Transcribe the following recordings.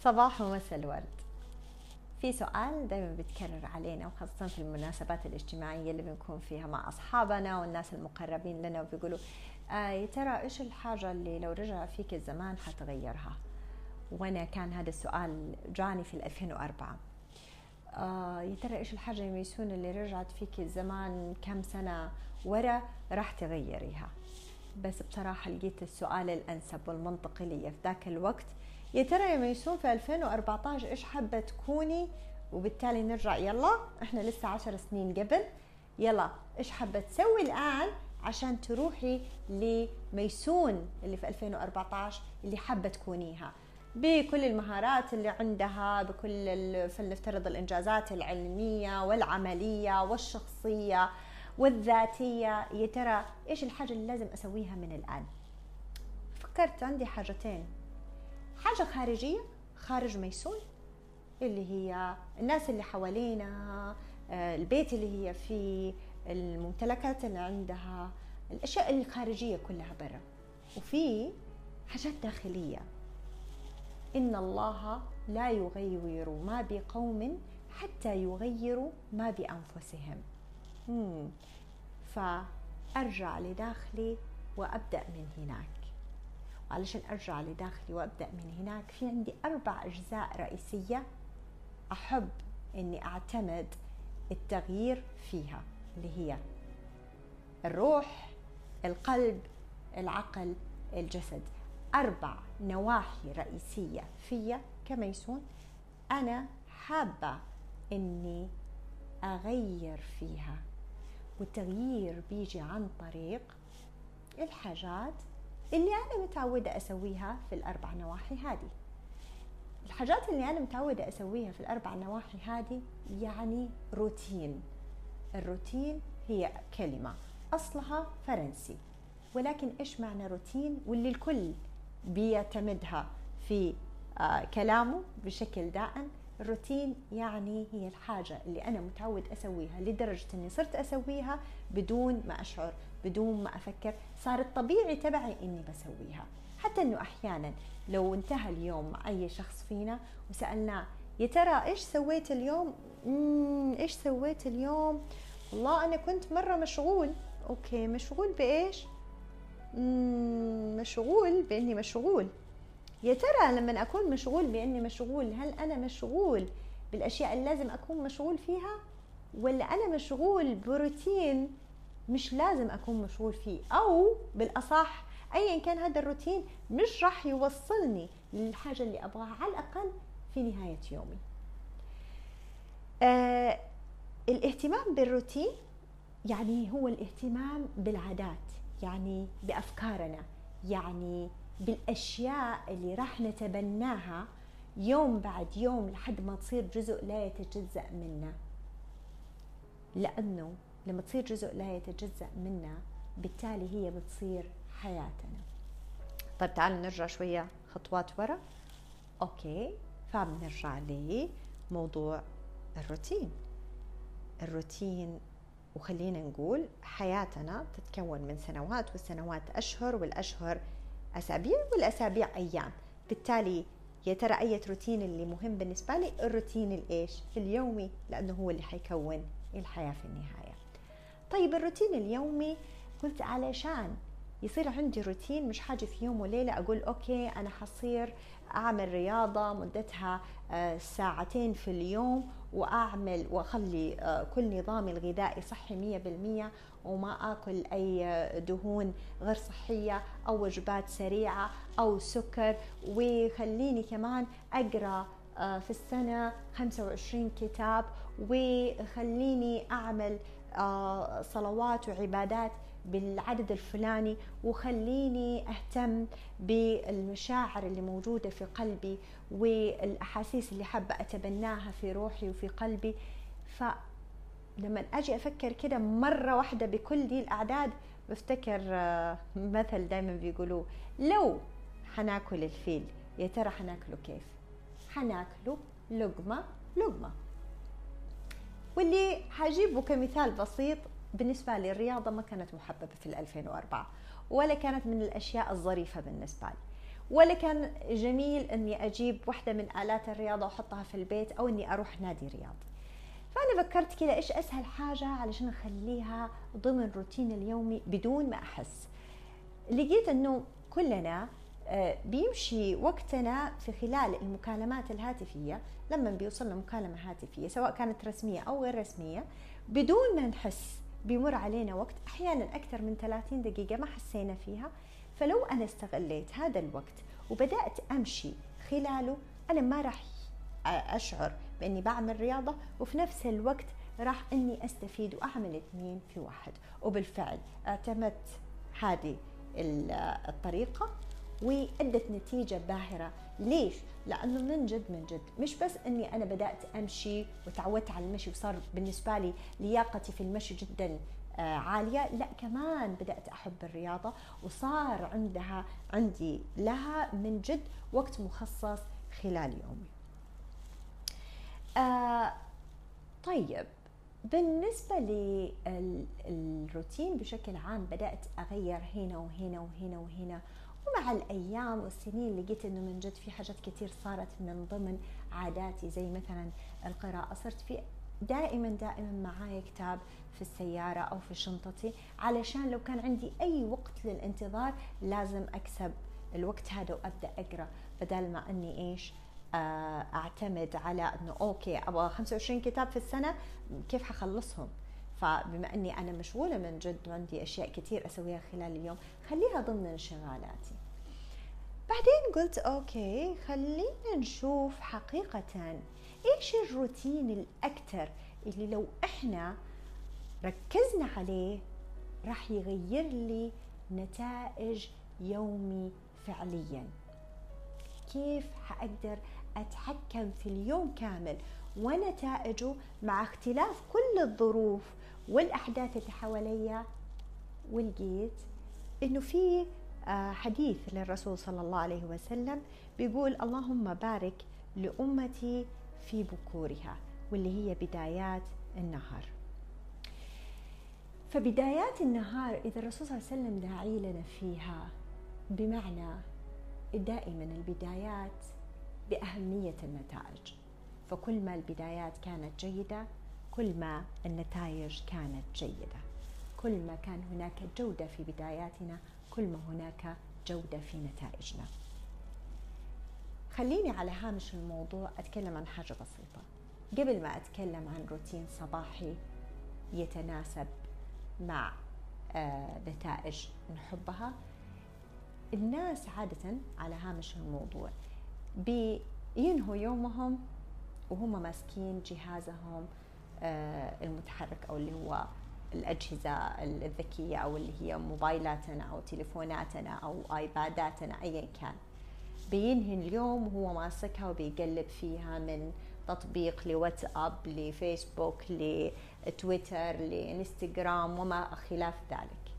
صباح ومساء الورد. في سؤال دائما بيتكرر علينا وخاصة في المناسبات الاجتماعية اللي بنكون فيها مع أصحابنا والناس المقربين لنا وبيقولوا آه يا ترى إيش الحاجة اللي لو رجع فيك الزمان حتغيرها؟ وأنا كان هذا السؤال جاني في 2004 آه يا ترى إيش الحاجة يميسون اللي رجعت فيك الزمان كم سنة ورا راح تغيريها؟ بس بصراحة لقيت السؤال الأنسب والمنطقي لي في ذاك الوقت. يا ترى يا ميسون في 2014 إيش حابة تكوني؟ وبالتالي نرجع يلا إحنا لسه 10 سنين قبل. يلا إيش حابة تسوي الآن عشان تروحي لميسون اللي في 2014 اللي حابة تكونيها؟ بكل المهارات اللي عندها بكل فلنفترض الإنجازات العلمية والعملية والشخصية والذاتية. يا ترى إيش الحاجة اللي لازم أسويها من الآن؟ فكرت عندي حاجتين. حاجة خارجية خارج ميسون اللي هي الناس اللي حوالينا آه، البيت اللي هي فيه الممتلكات اللي عندها الأشياء الخارجية كلها برا. وفي حاجات داخلية. إن الله لا يغير ما بقوم حتى يغيروا ما بأنفسهم. فأرجع لداخلي وأبدأ من هناك. علشان أرجع لداخلي وأبدأ من هناك في عندي أربع أجزاء رئيسية أحب إني أعتمد التغيير فيها اللي هي الروح القلب العقل الجسد. أربع نواحي رئيسية فيا كميسون أنا حابة إني أغير فيها. والتغيير بيجي عن طريق الحاجات اللي أنا متعودة أسويها في الأربع نواحي هذه. الحاجات اللي أنا متعودة أسويها في الأربع نواحي هذه يعني روتين. الروتين هي كلمة أصلها فرنسي. ولكن إيش معنى روتين؟ واللي الكل بيعتمدها في آه كلامه بشكل دائم الروتين يعني هي الحاجة اللي أنا متعود أسويها لدرجة أني صرت أسويها بدون ما أشعر بدون ما أفكر صار الطبيعي تبعي أني بسويها. حتى أنه أحيانا لو انتهى اليوم مع أي شخص فينا وسألناه يا ترى إيش سويت اليوم؟ إيش سويت اليوم؟ والله أنا كنت مرة مشغول. okay مشغول بإيش؟ مشغول بإني مشغول. يا ترى لما أكون مشغول بإني مشغول هل أنا مشغول بالأشياء اللي لازم أكون مشغول فيها؟ ولا أنا مشغول بروتين مش لازم أكون مشغول فيه؟ أو بالأصح أيا كان هذا الروتين مش راح يوصلني للحاجة اللي أبغاها على الأقل في نهاية يومي. آه الاهتمام بالروتين يعني هو الاهتمام بالعادات يعني بأفكارنا يعني بالأشياء اللي راح نتبناها يوم بعد يوم لحد ما تصير جزء لا يتجزأ منا لأنه لما تصير جزء لا يتجزأ منا بالتالي هي بتصير حياتنا. طيب تعالوا نرجع شوية خطوات ورا. أوكي فبنرجع لموضوع الروتين. الروتين وخلينا نقول حياتنا تتكون من سنوات والسنوات أشهر والأشهر اسابيع والأسابيع أيام. بالتالي يا ترى أي روتين اللي مهم بالنسبة لي؟ الروتين الإيش؟ اليومي لأنه هو اللي حيكون الحياة في النهاية. طيب الروتين اليومي قلت علشان يصير عندي روتين مش حاجة في يوم وليلة أقول okay أنا حصير أعمل رياضة مدتها آه، ساعتين في اليوم وأعمل وأخلي آه، كل نظامي الغذائي صحي 100% وما آكل أي دهون غير صحية أو وجبات سريعة أو سكر وخليني كمان أقرأ آه، في السنة 25 كتاب وخليني أعمل صلوات وعبادات بالعدد الفلاني وخليني أهتم بالمشاعر اللي موجودة في قلبي والأحاسيس اللي حابة أتبناها في روحي وفي قلبي. فلما أجي أفكر كده مرة واحدة بكل دي الأعداد بفتكر آه، مثل دائما بيقولوه لو حناكل الفيل يا ترى حناكله كيف؟ حناكله لقمة لقمة. واللي حجيبه كمثال بسيط بالنسبة لي الرياضة ما كانت محببة في 2004 ولا كانت من الأشياء الظريفة بالنسبة لي. ولا كان جميل إني أجيب واحدة من آلات الرياضة وأحطها في البيت أو إني أروح نادي رياضي. فأنا فكرت كذا إيش أسهل حاجة علشان أخليها ضمن روتين اليومي بدون ما أحس؟ لقيت إنه كلنا آه، بيمشي وقتنا في خلال المكالمات الهاتفية. لما بيوصلنا مكالمة هاتفية سواء كانت رسمية أو غير رسمية بدون ما نحس. بيمر علينا وقت أحيانا أكثر من 30 دقيقة ما حسينا فيها. فلو أنا استغليت هذا الوقت وبدأت أمشي خلاله أنا ما راح أشعر بإني بعمل رياضة وفي نفس الوقت راح إني أستفيد وأعمل اثنين في واحد. وبالفعل اعتمدت هذه الطريقة وأدت نتيجة باهرة. ليش؟ لأنه من جد من جد. مش بس إني أنا بدأت أمشي وتعودت على المشي وصار بالنسبة لي لياقتي في المشي جدا آه، عالية لا كمان بدأت أحب الرياضة وصار عندها عندي لها من جد وقت مخصص خلال يومي. آه طيب بالنسبة للروتين بشكل عام بدأت أغير هنا وهنا وهنا وهنا ومع الأيام والسنين لقيت أنه من جد في حاجات كثير صارت من ضمن عاداتي زي مثلا القراءة. صرت في دائما دائما معاي كتاب في السيارة أو في شنطتي. علشان لو كان عندي أي وقت للانتظار لازم أكسب الوقت هذا وأبدأ أقرأ بدل ما أني إيش آه، أعتمد على إنه أوكي أبغى 25 كتاب في السنة كيف حخلصهم؟ فبما أني أنا مشغولة من جد وعندي أشياء كثير أسويها خلال اليوم خليها ضمن انشغالاتي. بعدين قلت أوكي خلينا نشوف حقيقة إيش الروتين الاكثر اللي لو إحنا ركزنا عليه راح يغير لي نتائج يومي فعليا. كيف حاقدر أتحكم في اليوم كامل ونتائجه مع اختلاف كل الظروف والأحداث اللي حواليا ولقيت إنه في آه، حديث للرسول صلى الله عليه وسلم بيقول اللهم بارك لأمتي في بكورها واللي هي بدايات النهار. فبدايات النهار إذا الرسول صلى الله عليه وسلم داعي لنا فيها بمعنى دائما البدايات بأهمية النتائج. فكل ما البدايات كانت جيدة كل ما النتائج كانت جيدة. كل ما كان هناك جودة في بداياتنا كل ما هناك جودة في نتائجنا. خليني على هامش الموضوع أتكلم عن حاجة بسيطة. قبل ما أتكلم عن روتين صباحي يتناسب مع آه نتائج نحبها الناس عادة على هامش الموضوع بينهوا يومهم وهم ماسكين جهازهم المتحرك أو اللي هو الأجهزة الذكية أو اللي هي موبايلاتنا أو تليفوناتنا أو آيباداتنا ايا كان. بينهي اليوم وهو ماسكها وبيقلب فيها من تطبيق لواتساب لفيسبوك لتويتر لإنستغرام وما خلاف ذلك.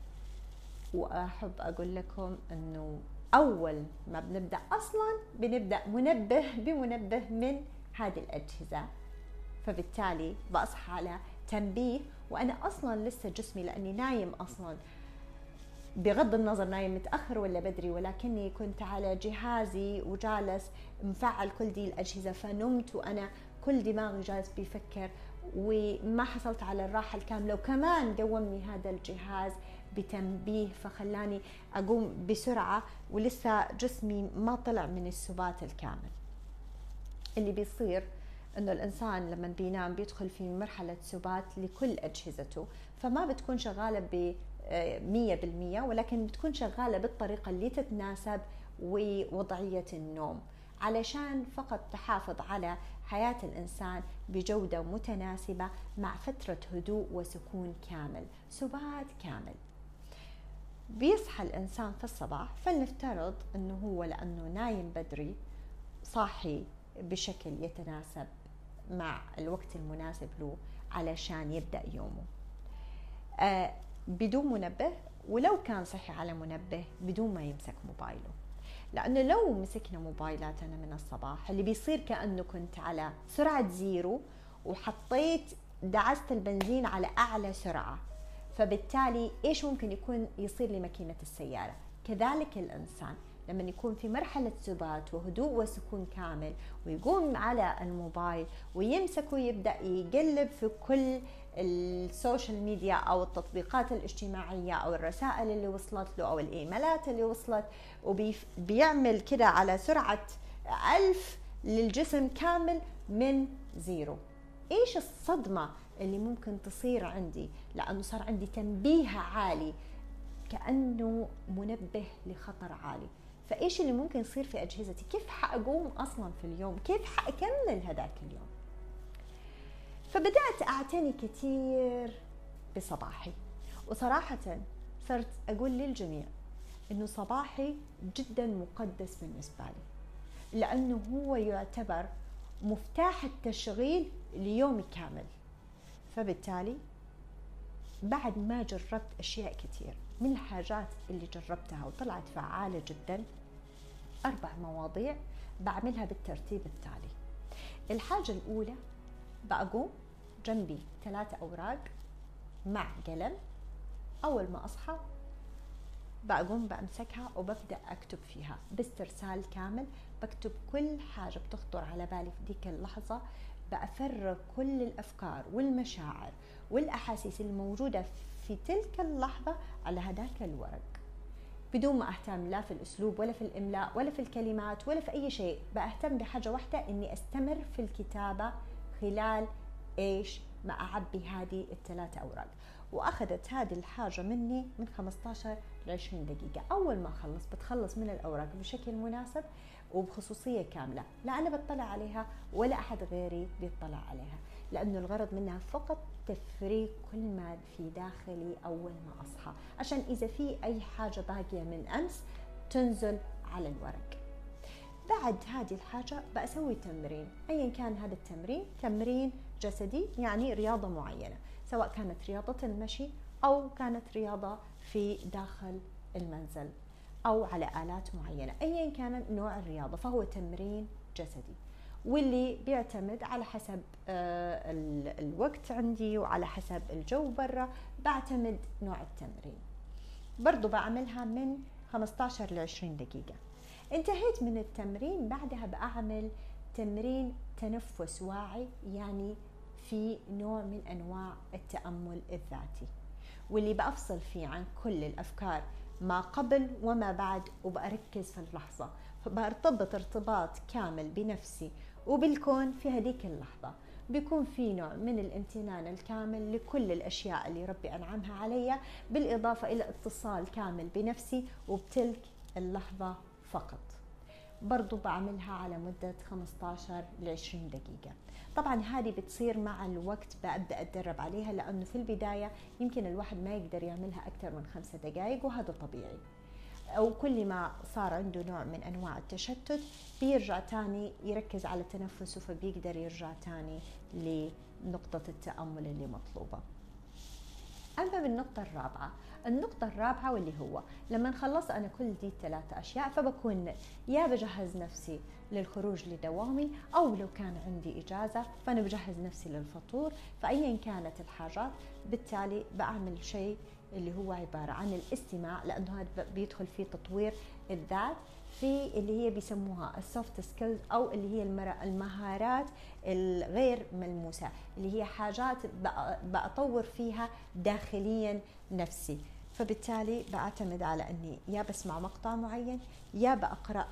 وأحب أقول لكم إنه أول ما بنبدأ أصلا بنبدأ منبه بمنبه من هذه الأجهزة. فبالتالي بصحى على تنبيه وأنا أصلا لسه جسمي لأني نايم أصلا. بغض النظر نايم متأخر ولا بدري ولكني كنت على جهازي وجالس مفعل كل دي الأجهزة فنمت وأنا كل دماغي جالس بيفكر وما حصلت على الراحة الكاملة. وكمان قومني هذا الجهاز بتنبيه فخلاني أقوم بسرعة ولسه جسمي ما طلع من السبات الكامل. اللي بيصير إنه الإنسان لما بينام بيدخل في مرحلة سبات لكل أجهزته فما بتكون شغالة ب 100% ولكن بتكون شغالة بالطريقة اللي تتناسب ووضعية النوم. علشان فقط تحافظ على حياة الإنسان بجودة متناسبة مع فترة هدوء وسكون كامل سبات كامل. بيصحى الإنسان في الصباح فلنفترض أنه هو لأنه نايم بدري صاحي بشكل يتناسب مع الوقت المناسب له علشان يبدأ يومه. آه بدون منبه ولو كان صحي على منبه بدون ما يمسك موبايله. لأنه لو مسكنا موبايلاتنا من الصباح اللي بيصير كأنه كنت على سرعة زيرو وحطيت دعست البنزين على أعلى سرعة. فبالتالي إيش ممكن يكون يصير لماكينة السيارة؟ كذلك الإنسان. لما يكون في مرحلة سبات وهدوء وسكون كامل ويقوم على الموبايل ويمسك ويبدأ يقلب في كل ال social media أو التطبيقات الاجتماعية أو الرسائل اللي وصلت له أو الإيميلات اللي وصلت وبيعمل كده على سرعة ألف للجسم كامل من زيرو. إيش الصدمة اللي ممكن تصير عندي؟ لأنه صار عندي تنبيه عالي كأنه منبه لخطر عالي. فإيش اللي ممكن يصير في أجهزتي؟ كيف حأقوم أصلا في اليوم؟ كيف حأكمل هذاك اليوم؟ فبدأت أعتني كثير بصباحي وصراحه صرت أقول للجميع إنه صباحي جدا مقدس بالنسبة لي لأنه هو يعتبر مفتاح التشغيل ليومي كامل. فبالتالي بعد ما جربت أشياء كثير من الحاجات اللي جربتها وطلعت فعالة جدا أربع مواضيع بعملها بالترتيب التالي. الحاجة الأولى بقوم جنبي ثلاثة أوراق مع قلم. أول ما أصحى بقوم بمسكها وببدأ أكتب فيها. باسترسال كامل بكتب كل حاجة بتخطر على بالي في ديك اللحظة. بأفرغ كل الأفكار والمشاعر والأحاسيس الموجودة في تلك اللحظة على هذاك الورق. بدون ما أهتم لا في الأسلوب ولا في الإملاء ولا في الكلمات ولا في أي شيء بأهتم بحاجة واحدة إني أستمر في الكتابة خلال إيش؟ ما أعبي هذه الثلاثة أوراق. وأخذت هذه الحاجة مني من 15 ل 20 دقيقة. أول ما أخلص بتخلص من الأوراق بشكل مناسب وبخصوصية كاملة. لا أنا بطلع عليها ولا أحد غيري بيطلع عليها. لأنه الغرض منها فقط تفريغ كل ما في داخلي أول ما أصحى. عشان إذا في أي حاجة باقية من أمس تنزل على الورق. بعد هذه الحاجة بسوي تمرين. أيا كان هذا التمرين تمرين جسدي يعني رياضة معينة سواء كانت رياضة المشي أو كانت رياضة في داخل المنزل أو على آلات معينة. أيا كان نوع الرياضة فهو تمرين جسدي. واللي بيعتمد على حسب آه، الوقت عندي وعلى حسب الجو برا بعتمد نوع التمرين. برضو بعملها من 15 ل 20 دقيقة. انتهيت من التمرين بعدها بعمل تمرين تنفس واعي يعني في نوع من أنواع التأمل الذاتي. واللي بأفصل فيه عن كل الأفكار ما قبل وما بعد وبركز في اللحظة. فبرتبط ارتباط كامل بنفسي وبالكون في هذيك اللحظة بيكون في نوع من الامتنان الكامل لكل الأشياء اللي ربي أنعمها علي بالإضافة إلى اتصال كامل بنفسي وبتلك اللحظة فقط. برضو بعملها على مدة 15 ل 20 دقيقة. طبعا هذه بتصير مع الوقت ببدأ أتدرب عليها لأنه في البداية يمكن الواحد ما يقدر يعملها أكثر من خمسة دقائق وهذا طبيعي. أو كل ما صار عنده نوع من أنواع التشتت بيرجع تاني يركز على تنفسه فبيقدر يرجع تاني لنقطة التأمل اللي مطلوبة. أما بالنقطة الرابعة النقطة الرابعة واللي هو لما خلصت أنا كل دي الثلاثة أشياء فبكون يا بجهز نفسي للخروج لدوامي أو لو كان عندي إجازة فأنا بجهز نفسي للفطور فأيا كانت الحاجات بالتالي بعمل شيء اللي هو عبارة عن الاستماع لأنه هذا بيدخل فيه تطوير الذات في اللي هي بيسموها ال soft skills أو اللي هي المهارات الغير ملموسة اللي هي حاجات بطور فيها داخليا نفسي. فبالتالي بعتمد على إني يا بسمع مقطع معين يا بقرا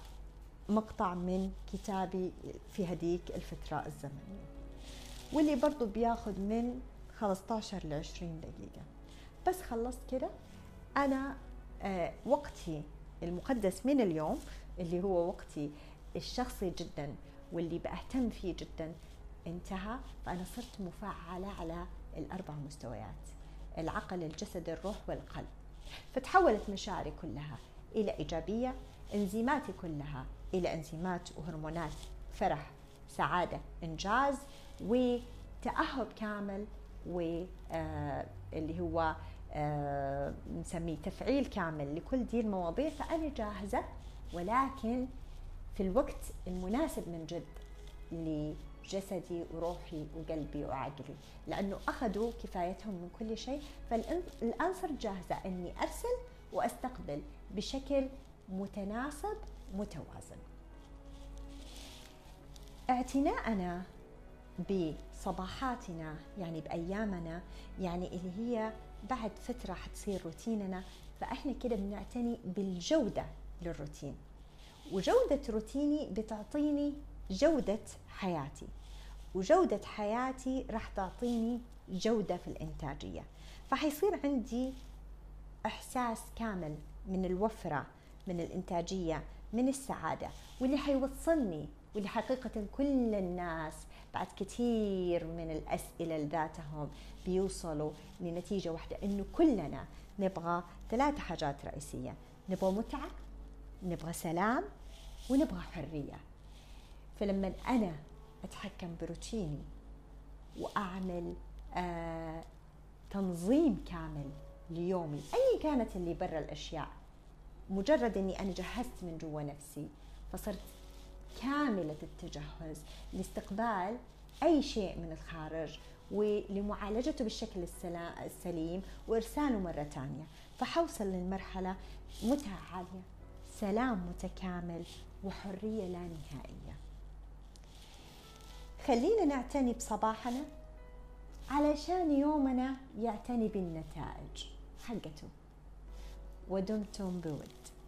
مقطع من كتابي في هديك الفترة الزمنية. واللي برضو بياخذ من 15 ل 20 دقيقة. بس خلصت كده. أنا آه وقتي المقدس من اليوم اللي هو وقتي الشخصي جدا واللي بأهتم فيه جدا انتهى فأنا صرت مفعلة على الأربع مستويات العقل الجسد الروح والقلب. فتحولت مشاعري كلها إلى إيجابية إنزيماتي كلها إلى إنزيمات وهرمونات فرح سعادة إنجاز وتأهب كامل واللي هو آه، نسميه تفعيل كامل لكل دي المواضيع فأنا جاهزة ولكن في الوقت المناسب من جد لجسدي وروحي وقلبي وعقلي لأنه أخذوا كفايتهم من كل شيء. فالآن صرت جاهزة أني أرسل وأستقبل بشكل متناسب متوازن. اعتناءنا بصباحاتنا يعني بأيامنا يعني اللي هي بعد فترة حتصير روتيننا فإحنا كده بنعتني بالجودة للروتين. وجودة روتيني بتعطيني جودة حياتي. وجودة حياتي راح تعطيني جودة في الإنتاجية. فحيصير عندي إحساس كامل من الوفرة من الإنتاجية من السعادة واللي حيوصلني واللي حقيقة كل الناس بعد كثير من الأسئلة لذاتهم بيوصلوا لنتيجة واحدة إنه كلنا نبغى ثلاث حاجات رئيسية. نبغى متعة نبغى سلام ونبغى حرية. فلما أنا أتحكم بروتيني وأعمل آه تنظيم كامل ليومي أي كانت اللي برا الأشياء مجرد إني أنا جهزت من جوا نفسي فصرت كاملة التجهز لاستقبال أي شيء من الخارج ولمعالجته بالشكل السليم وإرساله مرة ثانية فحوصل للمرحلة متعه عالية؟ سلام متكامل وحرية لا نهائية. خلينا نعتني بصباحنا علشان يومنا يعتني بالنتائج حقته. ودمتم بود.